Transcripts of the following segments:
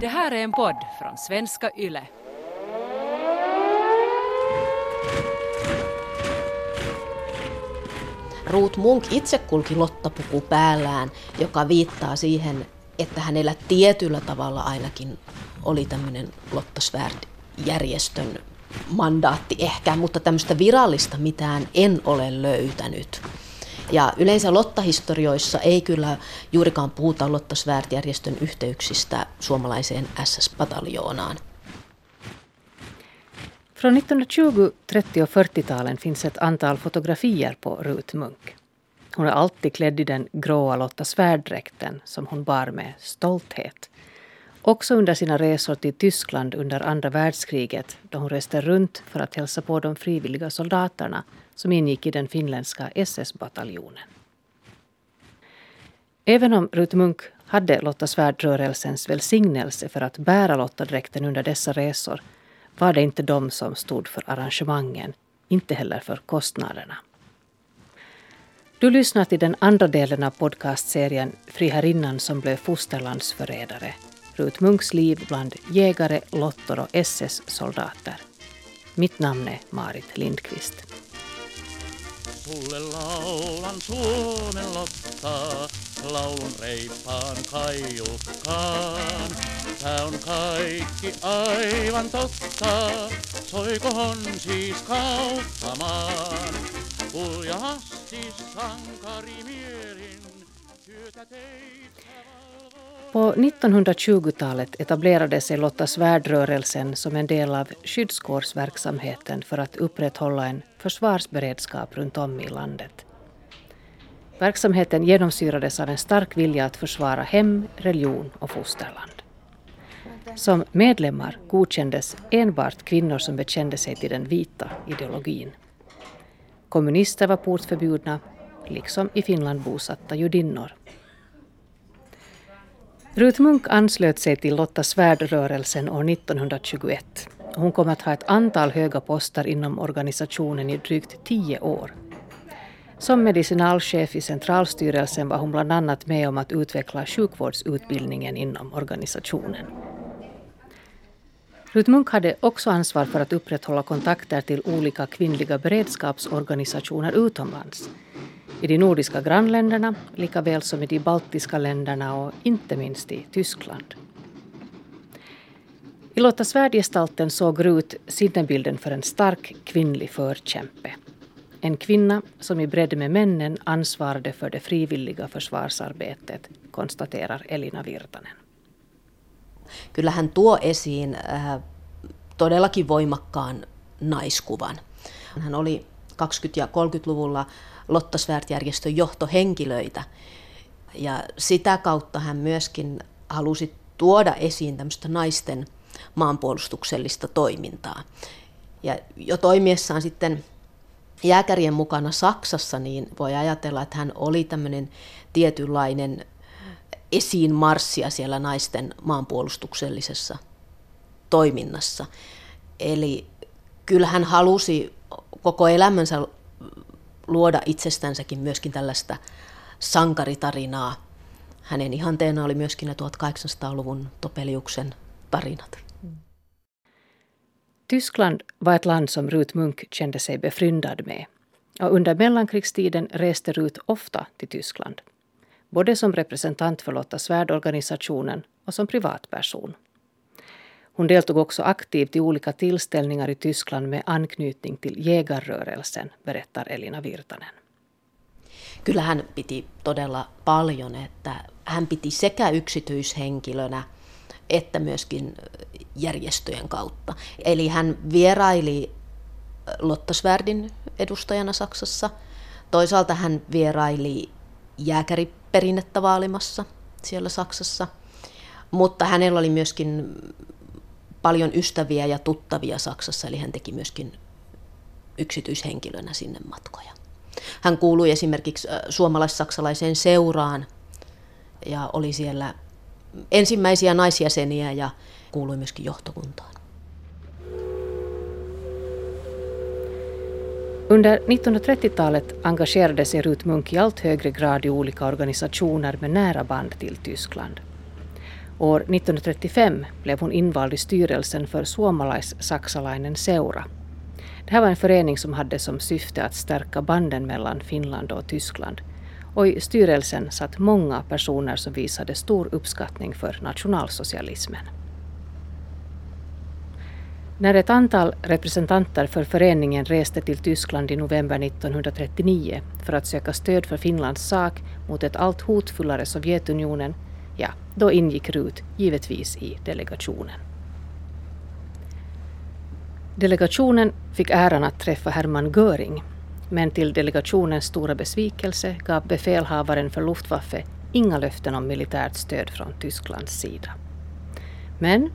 Det här är en podd från svenska YLE. Ruut Munk itse kulki lottapuku päällään, joka viittaa siihen, että hänellä tietyllä tavalla ainakin oli tämmöinen Lottasvärd-järjestön mandaatti ehkä, mutta tämmöistä virallista mitään en ole löytänyt. Ja yleensä Lottahistorioissa ei kyllä juurikaan puhuta Lottasvärd-järjestön yhteyksistä suomalaiseen SS-pataljoonaan. Från 1920-, 30 och 40-talen finns ett antal fotografier på Rut Munk. Hon är alltid klädd i den gråa Lotta Svärd-dräkten som hon bar med stolthet. Också under sina resor till Tyskland under andra världskriget då hon reste runt för att hälsa på de frivilliga soldaterna som ingick i den finländska SS-bataljonen. Även om Rut Munk hade Lotta Svärd-rörelsens välsignelse för att bära Lottadräkten under dessa resor var det inte de som stod för arrangemangen, inte heller för kostnaderna. Du lyssnar till den andra delen av podcastserien Friherrinnan som blev fosterlandsförrädare. Rut Munks liv bland jägare, lottor och SS-soldater. Mitt namn är Marit Lindqvist. Sulle laulan Suomen Lotta, laulun reippaan. Tää on kaikki aivan totta, soikohon siis kauttamaan. Sankari mielin, työtä på 1920-talet etablerade sig Lotta Svärdrörelsen som en del av skyddskårsverksamheten för att upprätthålla en försvarsberedskap runt om i landet. Verksamheten genomsyrades av en stark vilja att försvara hem, religion och fosterland. Som medlemmar godkändes enbart kvinnor som bekände sig till den vita ideologin. Kommunister var portförbjudna, liksom i Finland bosatta judinnor. Ruth Munk anslöt sig till Lotta Svärd-rörelsen år 1921. Hon kom att ha ett antal höga poster inom organisationen i drygt tio år. Som medicinalchef i centralstyrelsen var hon bland annat med om att utveckla sjukvårdsutbildningen inom organisationen. Ruth Munk hade också ansvar för att upprätthålla kontakter till olika kvinnliga beredskapsorganisationer utomlands i de nordiska grannländerna lika väl som i de baltiska länderna och inte minst i Tyskland. I Lotta Svärd-gestalten såg Rut sinnebilden för en stark kvinnlig förkämpe. En kvinna som i bredd med männen ansvarade för det frivilliga försvarsarbetet, konstaterar Elina Virtanen. Kyllä hän tuo esiin äh, todellakin voimakkaan naiskuvan. Hän oli 20- ja 30-luvulla Lottasvärd-järjestön johtohenkilöitä. Ja sitä kautta hän myöskin halusi tuoda esiin tämmöistä naisten maanpuolustuksellista toimintaa. Ja jo toimiessaan sitten jääkärien mukana Saksassa, niin voi ajatella, että hän oli tämmöinen tietynlainen esiin marssia siellä naisten maanpuolustuksellisessa toiminnassa. Eli kyllä hän halusi koko elämänsä luoda itsestänsäkin myöskin tällaista sankaritarinaa. Hänen ihanteena oli myöskin ne 1800-luvun Topeliuksen tarinat. Tyskland var ett land som Rut Munk kände sig befryndad med. Och under mellankrigstiden reste Rut ofta till Tyskland. Både som representant för Lotta Svärd-organisationen och som privatperson. Hon deltog också aktivt i olika tillställningar i Tyskland med anknytning till jägarrörelsen, berättar Elina Virtanen. Kyllä hän piti todella paljon, että hän piti sekä yksityishenkilönä että myöskin järjestöjen kautta. Eli hän vieraili Lottasvärdin edustajana Saksassa. Toisaalta hän vieraili jääkäriperinnettä vaalimassa siellä Saksassa. Mutta hänellä oli myöskin paljon ystäviä ja tuttavia Saksassa, eli hän teki myöskin yksityishenkilönä sinne matkoja. Hän kuului esimerkiksi suomalais-saksalaiseen seuraan ja oli siellä ensimmäisiä naisjäseniä ja kuului myöskin johtokuntaan. Under 1930-talet engagerade sig Rut Munk i allt högre grad i olika organisationer med nära band till Tyskland. År 1935 blev hon invald i styrelsen för Suomalais Saksalainen Seura. Det här var en förening som hade som syfte att stärka banden mellan Finland och Tyskland. Och i styrelsen satt många personer som visade stor uppskattning för nationalsocialismen. När ett antal representanter för föreningen reste till Tyskland i november 1939 för att söka stöd för Finlands sak mot ett allt hotfullare Sovjetunionen, ja, då ingick Rut givetvis i delegationen. Delegationen fick äran att träffa Hermann Göring, men till delegationens stora besvikelse gav befälhavaren för Luftwaffe inga löften om militärt stöd från Tysklands sida. Men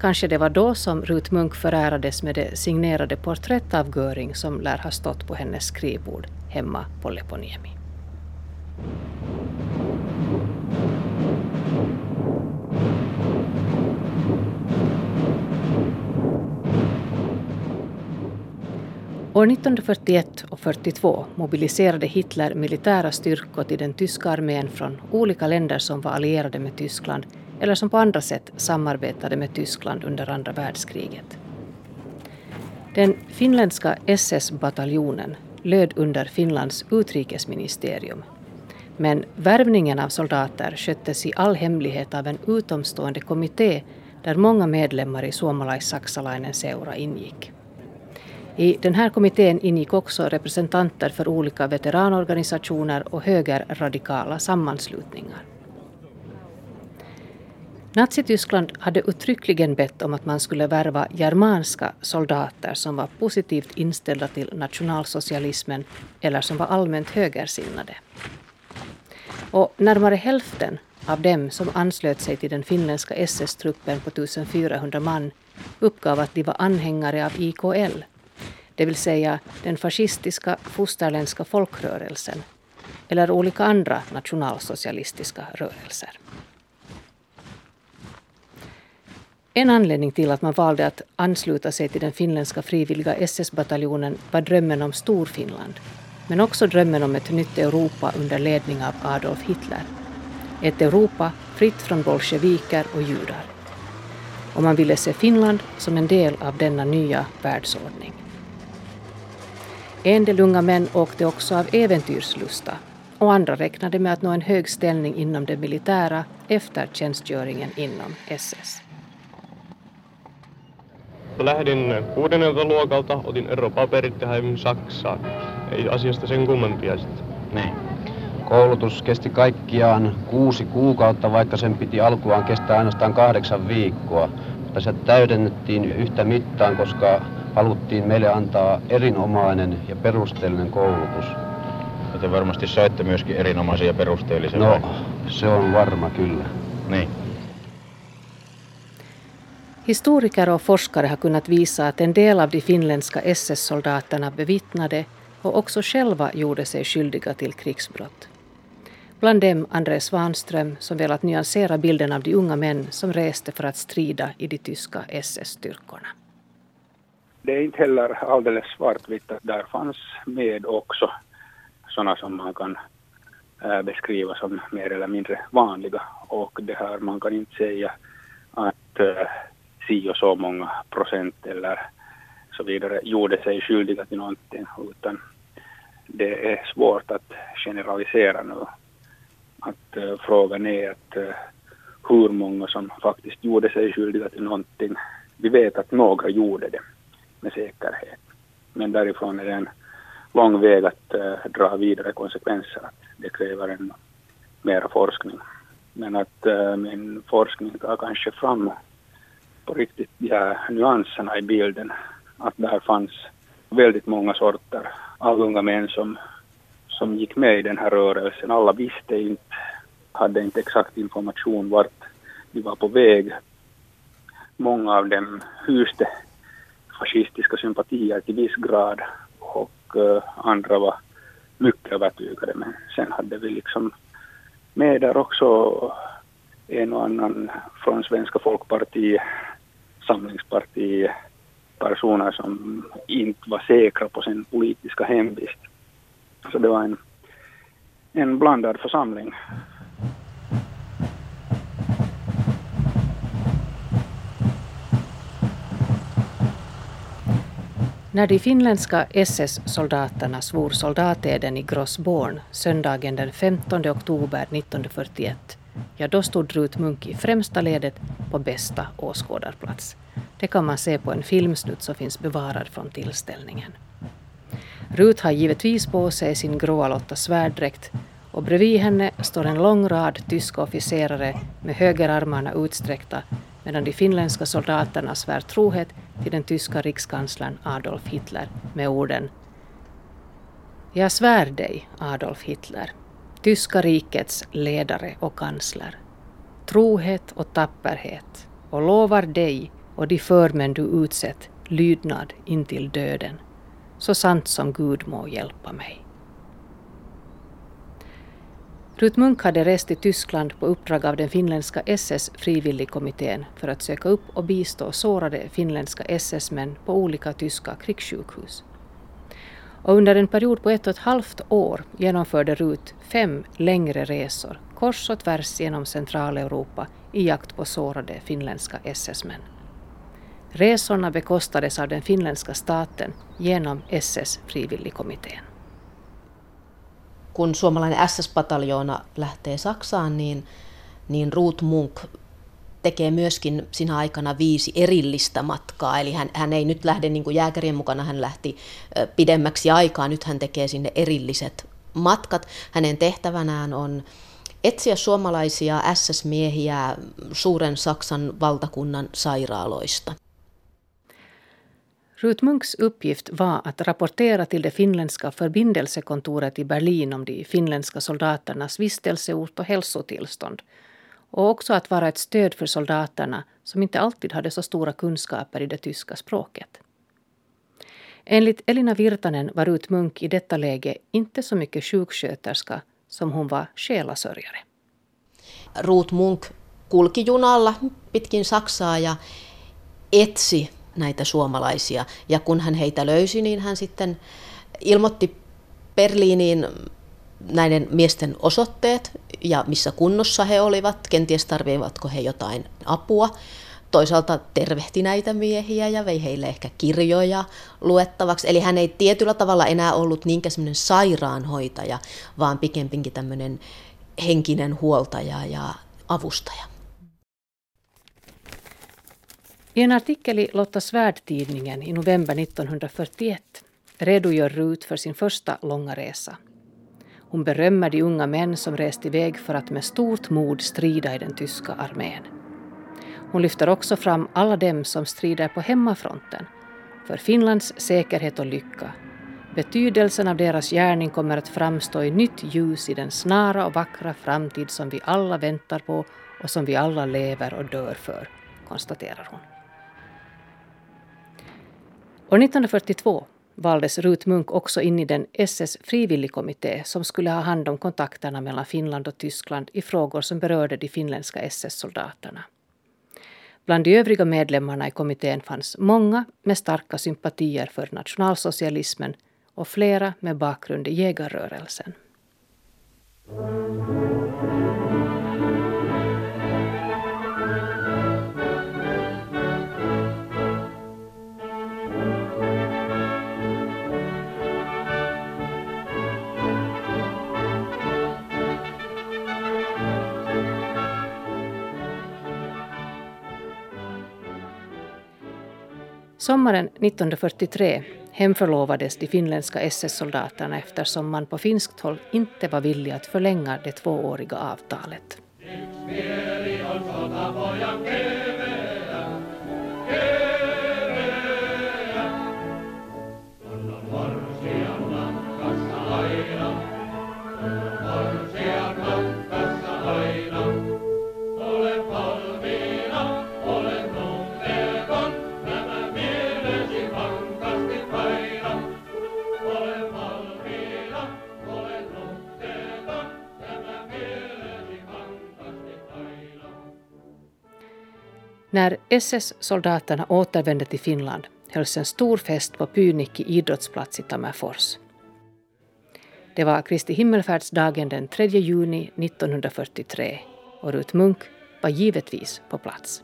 Kanske det var då som Rut Munk förärades med det signerade porträtt av Göring som lär ha stått på hennes skrivbord hemma på Leponiemi. År 1941 och 42 mobiliserade Hitler militära styrkor till den tyska armén från olika länder som var allierade med Tyskland eller som på andra sätt samarbetade med Tyskland under andra världskriget. Den finländska SS-bataljonen löd under Finlands utrikesministerium. Men värvningen av soldater sköttes i all hemlighet av en utomstående kommitté där många medlemmar i Suomalais Saksalainen seura ingick. I den här kommittén ingick också representanter för olika veteranorganisationer och högerradikala sammanslutningar. Nazityskland hade uttryckligen bett om att man skulle värva germanska soldater som var positivt inställda till nationalsocialismen eller som var allmänt högersinnade. Och närmare hälften av dem som anslöt sig till den finländska SS-truppen på 1400 man uppgav att de var anhängare av IKL, det vill säga den fascistiska fosterländska folkrörelsen eller olika andra nationalsocialistiska rörelser. En anledning till att man valde att ansluta sig till den finländska frivilliga SS-bataljonen var drömmen om Storfinland, men också drömmen om ett nytt Europa under ledning av Adolf Hitler. Ett Europa fritt från bolsjeviker och judar. Och man ville se Finland som en del av denna nya världsordning. En del unga män åkte också av äventyrslusta och andra räknade med att nå en hög ställning inom det militära efter tjänstgöringen inom SS. Lähdin kuudennelta luokalta, otin eropaperit ja häivin Saksaan. Ei asiasta sen kummempia sitten. Niin. Koulutus kesti kaikkiaan kuusi kuukautta, vaikka sen piti alkuaan kestää ainoastaan kahdeksan viikkoa. Se täydennettiin yhtä mittaan, koska haluttiin meille antaa erinomainen ja perusteellinen koulutus. Ja te varmasti saitte myöskin erinomaisia perusteellisia. No, se on varma kyllä. Niin. Historiker och forskare har kunnat visa att en del av de finländska SS-soldaterna bevittnade och också själva gjorde sig skyldiga till krigsbrott. Bland dem André Svanström som velat nyansera bilden av de unga män som reste för att strida i de tyska SS-styrkorna. Det är inte heller alldeles svartvitt att där fanns med också sådana som man kan eh, beskriva som mer eller mindre vanliga och det här man kan inte säga att äh, si och så många procent eller så vidare gjorde sig skyldiga till någonting utan det är svårt att generalisera nu. Att äh, frågan är att äh, hur många som faktiskt gjorde sig skyldiga till någonting. Vi vet att några gjorde det med säkerhet. Men därifrån är det en lång väg att uh, dra vidare konsekvenser. Att det kräver en mera forskning. Men att uh, min forskning tar kanske fram på riktigt de här nyanserna i bilden. Att där fanns väldigt många sorter av unga män som, som gick med i den här rörelsen. Alla visste inte, hade inte exakt information vart de var på väg. Många av dem hyste fascistiska sympatier till viss grad och uh, andra var mycket övertygade. Men sen hade vi liksom med där också en och annan från Svenska Folkpartiet samlingsparti personer som inte var säkra på sin politiska hemvist. Så det var en, en blandad församling. När de finländska SS-soldaterna svor soldateden i Grossborn söndagen den 15 oktober 1941, ja då stod Rut Munk i främsta ledet på bästa åskådarplats. Det kan man se på en filmsnutt som finns bevarad från tillställningen. Rut har givetvis på sig sin gråa Lotta svärddräkt och bredvid henne står en lång rad tyska officerare med högerarmarna utsträckta medan de finländska soldaterna svär trohet till den tyska rikskanslern Adolf Hitler med orden Jag svär dig, Adolf Hitler, tyska rikets ledare och kansler, trohet och tapperhet och lovar dig och de förmän du utsett lydnad intill döden, så sant som Gud må hjälpa mig. Rut Munk hade rest till Tyskland på uppdrag av den finländska SS-frivilligkommittén för att söka upp och bistå sårade finländska SS-män på olika tyska krigssjukhus. Och under en period på ett och ett halvt år genomförde Rut fem längre resor kors och tvärs genom Centraleuropa i jakt på sårade finländska SS-män. Resorna bekostades av den finländska staten genom SS-frivilligkommittén kun suomalainen SS-pataljoona lähtee Saksaan, niin, niin Ruth Munk tekee myöskin siinä aikana viisi erillistä matkaa. Eli hän, hän ei nyt lähde niin kuin jääkärien mukana, hän lähti pidemmäksi aikaa. Nyt hän tekee sinne erilliset matkat. Hänen tehtävänään on etsiä suomalaisia SS-miehiä suuren Saksan valtakunnan sairaaloista. Ruth Munks uppgift var att rapportera till det finländska förbindelsekontoret i Berlin om de finländska soldaternas vistelseort och hälsotillstånd och också att vara ett stöd för soldaterna som inte alltid hade så stora kunskaper i det tyska språket. Enligt Elina Virtanen var Ruth Munk i detta läge inte så mycket sjuksköterska som hon var själasörjare. Ruth Munk kulki junalla pitkin Saksaa ja etsi näitä suomalaisia. Ja kun hän heitä löysi, niin hän sitten ilmoitti Berliiniin näiden miesten osoitteet ja missä kunnossa he olivat, kenties tarvivatko he jotain apua. Toisaalta tervehti näitä miehiä ja vei heille ehkä kirjoja luettavaksi. Eli hän ei tietyllä tavalla enää ollut niinkään semmoinen sairaanhoitaja, vaan pikemminkin tämmöinen henkinen huoltaja ja avustaja. I en artikel i Lotta Svärd-tidningen i november 1941 redogör Rut för sin första långa resa. Hon berömmer de unga män som rest iväg för att med stort mod strida i den tyska armén. Hon lyfter också fram alla dem som strider på hemmafronten för Finlands säkerhet och lycka. Betydelsen av deras gärning kommer att framstå i nytt ljus i den snara och vackra framtid som vi alla väntar på och som vi alla lever och dör för, konstaterar hon. År 1942 valdes Rut Munk också in i den SS frivilligkommitté som skulle ha hand om kontakterna mellan Finland och Tyskland i frågor som berörde de finländska SS-soldaterna. Bland de övriga medlemmarna i kommittén fanns många med starka sympatier för nationalsocialismen och flera med bakgrund i jägarrörelsen. Sommaren 1943 hemförlovades de finländska SS-soldaterna eftersom man på finskt håll inte var villig att förlänga det tvååriga avtalet. SS-soldaterna återvände till Finland hölls en stor fest på Pynikki idrottsplats i Tammerfors. Det var Kristi himmelfärdsdagen den 3 juni 1943 och Rut Munk var givetvis på plats.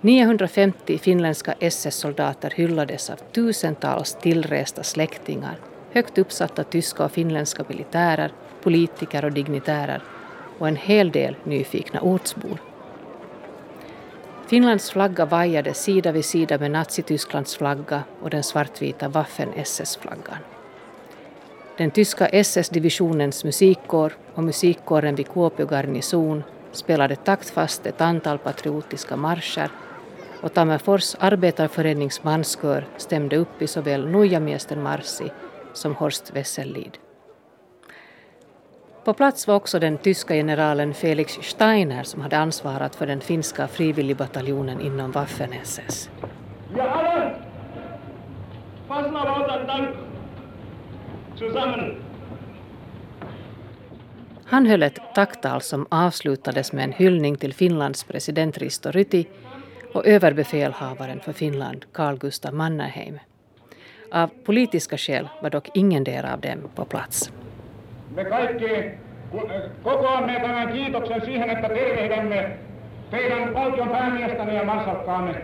950 finländska SS-soldater hyllades av tusentals tillresta släktingar, högt uppsatta tyska och finländska militärer, politiker och dignitärer och en hel del nyfikna ortsbor. Finlands flagga vajade sida vid sida med Nazitysklands flagga och den svartvita Waffen-SS-flaggan. Den tyska SS-divisionens musikkår och musikkåren vid Kuopio garnison spelade taktfast ett antal patriotiska marscher och Tammerfors arbetarförenings manskör stämde upp i såväl Nujamiesten Marsi som Horst Wessellied. På plats var också den tyska generalen Felix Steiner som hade ansvarat för den finska frivilligbataljonen inom Waffen-SS. Han höll ett tacktal som avslutades med en hyllning till Finlands president Risto Ryti och överbefälhavaren för Finland Carl Gustaf Mannerheim. Av politiska skäl var dock ingen del av dem på plats. Me kaikki kokoamme tämän kiitoksen siihen, että tervehdämme teidän valtion päämiestäne ja marsalkkaamme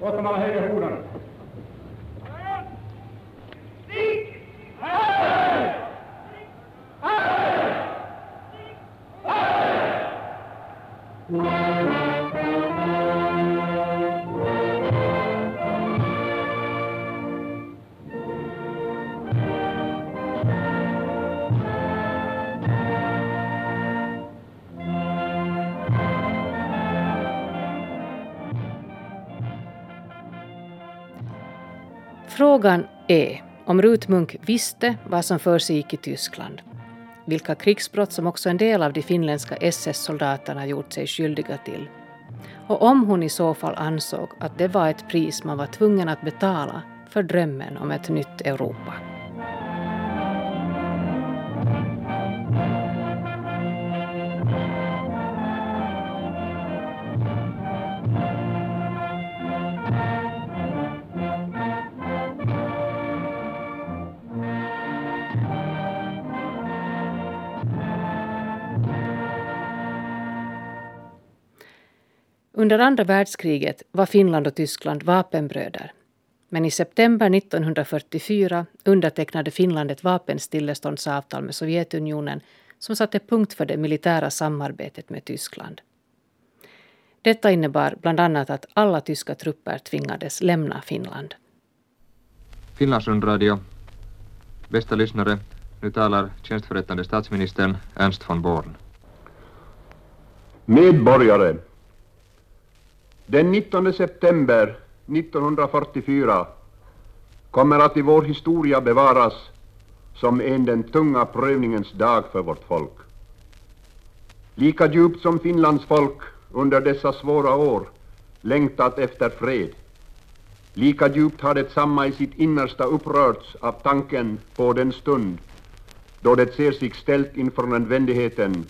ottamalla heille huudon. Frågan är om Rut Munk visste vad som för sig i Tyskland, vilka krigsbrott som också en del av de finländska SS-soldaterna gjort sig skyldiga till och om hon i så fall ansåg att det var ett pris man var tvungen att betala för drömmen om ett nytt Europa. Under andra världskriget var Finland och Tyskland vapenbröder. Men i september 1944 undertecknade Finland ett vapenstilleståndsavtal med Sovjetunionen som satte punkt för det militära samarbetet med Tyskland. Detta innebar bland annat att alla tyska trupper tvingades lämna Finland. Finlandsrundradio. Bästa lyssnare, nu talar tjänstförrättande statsministern Ernst von Born. Medborgare den 19 september 1944 kommer att i vår historia bevaras som en den tunga prövningens dag för vårt folk. Lika djupt som Finlands folk under dessa svåra år längtat efter fred, lika djupt har det samma i sitt innersta upprörts av tanken på den stund då det ser sig ställt inför nödvändigheten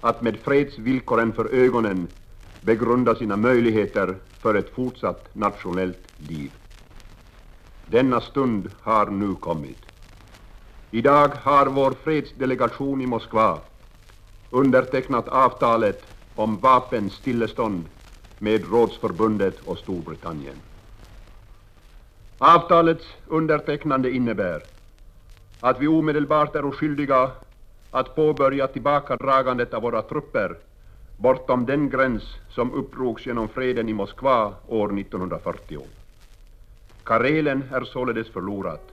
att med fredsvillkoren för ögonen begrunda sina möjligheter för ett fortsatt nationellt liv. Denna stund har nu kommit. Idag har vår fredsdelegation i Moskva undertecknat avtalet om vapenstillestånd med Rådsförbundet och Storbritannien. Avtalets undertecknande innebär att vi omedelbart är skyldiga att påbörja tillbakadragandet av våra trupper bortom den gräns som uppdrogs genom freden i Moskva år 1940. Karelen är således förlorat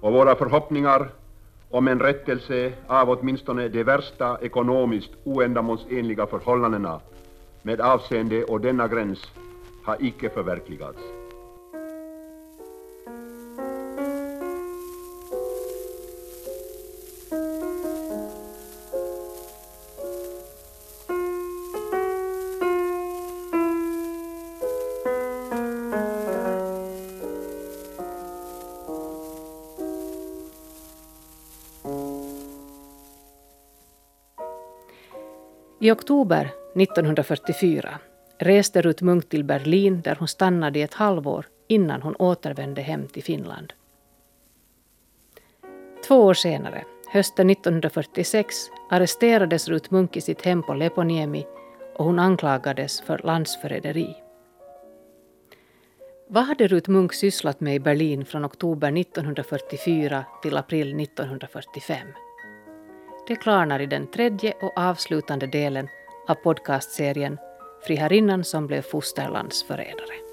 och våra förhoppningar om en rättelse av åtminstone de värsta ekonomiskt oändamålsenliga förhållandena med avseende och denna gräns har icke förverkligats. I oktober 1944 reste Ruth Munk till Berlin där hon stannade i ett halvår innan hon återvände hem till Finland. Två år senare, hösten 1946, arresterades Ruth Munk i sitt hem på Leponiemi och hon anklagades för landsförräderi. Vad hade Ruth Munk sysslat med i Berlin från oktober 1944 till april 1945? Det klarnar i den tredje och avslutande delen av podcastserien Friherrinnan som blev fosterlandsförrädare.